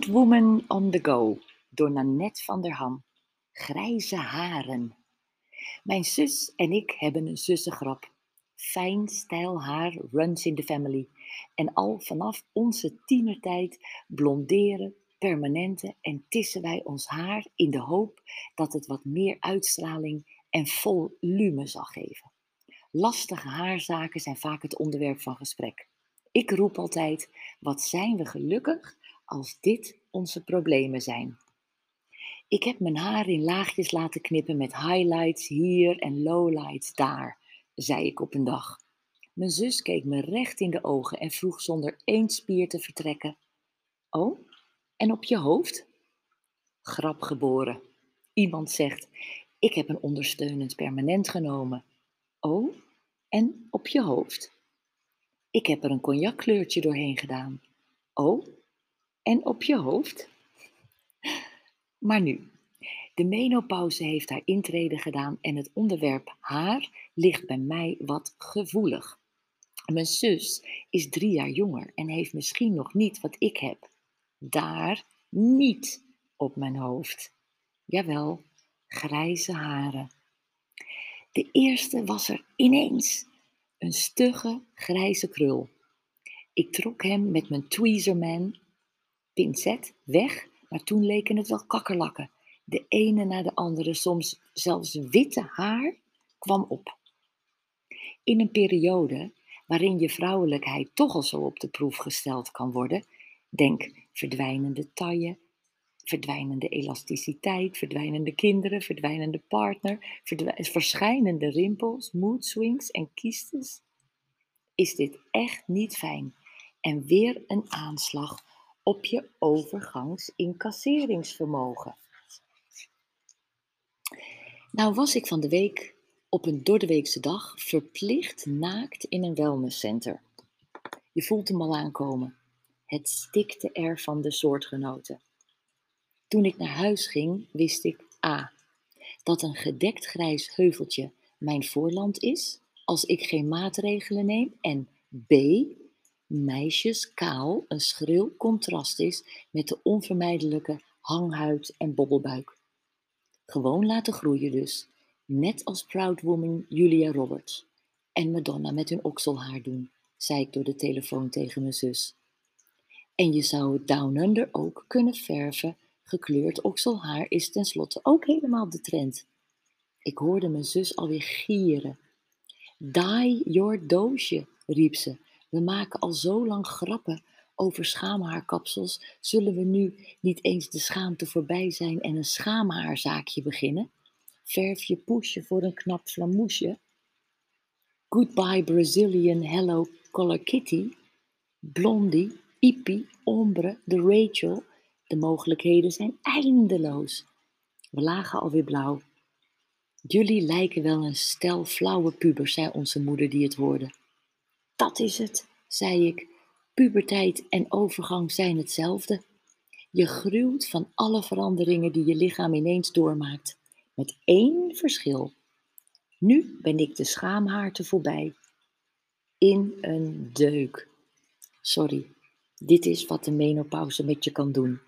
Proud Woman on the Go door Nanette van der Ham. Grijze haren. Mijn zus en ik hebben een zussengrap. Fijn stijl haar runs in the family. En al vanaf onze tienertijd blonderen, permanenten en tissen wij ons haar in de hoop dat het wat meer uitstraling en volume zal geven. Lastige haarzaken zijn vaak het onderwerp van gesprek. Ik roep altijd: wat zijn we gelukkig als dit onze problemen zijn. Ik heb mijn haar in laagjes laten knippen met highlights hier en lowlights daar, zei ik op een dag. Mijn zus keek me recht in de ogen en vroeg zonder één spier te vertrekken: Oh, en op je hoofd? Grap geboren. Iemand zegt: Ik heb een ondersteunend permanent genomen. Oh, en op je hoofd? Ik heb er een cognackleurtje doorheen gedaan. Oh, en op je hoofd? Maar nu, de menopauze heeft haar intrede gedaan en het onderwerp haar ligt bij mij wat gevoelig. Mijn zus is drie jaar jonger en heeft misschien nog niet wat ik heb. Daar niet op mijn hoofd. Jawel, grijze haren. De eerste was er ineens. Een stugge grijze krul. Ik trok hem met mijn tweezerman pincet weg, maar toen leken het wel kakkerlakken. De ene na de andere, soms zelfs witte haar, kwam op. In een periode waarin je vrouwelijkheid toch al zo op de proef gesteld kan worden, denk verdwijnende taille, verdwijnende elasticiteit, verdwijnende kinderen, verdwijnende partner, verschijnende rimpels, mood swings en kiestes, is dit echt niet fijn. En weer een aanslag op je overgangsincasseringsvermogen. Nou was ik van de week op een doordeweekse dag verplicht naakt in een wellnesscenter. Je voelt hem al aankomen. Het stikte er van de soortgenoten. Toen ik naar huis ging, wist ik A. dat een gedekt grijs heuveltje mijn voorland is als ik geen maatregelen neem en B meisjes kaal een schril contrast is met de onvermijdelijke hanghuid en bobbelbuik. Gewoon laten groeien dus, net als Proud Woman Julia Roberts en Madonna met hun okselhaar doen, zei ik door de telefoon tegen mijn zus. En je zou het Down Under ook kunnen verven, gekleurd okselhaar is tenslotte ook helemaal de trend. Ik hoorde mijn zus alweer gieren. Dye your doosje, riep ze we maken al zo lang grappen over schaamhaarkapsels. Zullen we nu niet eens de schaamte voorbij zijn en een schaamhaarzaakje beginnen? Verf je poesje voor een knap flamoesje. Goodbye Brazilian Hello Color Kitty. Blondie, Ippie, Ombre, de Rachel. De mogelijkheden zijn eindeloos. We lagen alweer blauw. Jullie lijken wel een stel flauwe pubers, zei onze moeder die het hoorde. Dat is het, zei ik. Puberteit en overgang zijn hetzelfde. Je gruwt van alle veranderingen die je lichaam ineens doormaakt. Met één verschil. Nu ben ik de schaamhaarte voorbij. In een deuk. Sorry, dit is wat de menopauze met je kan doen.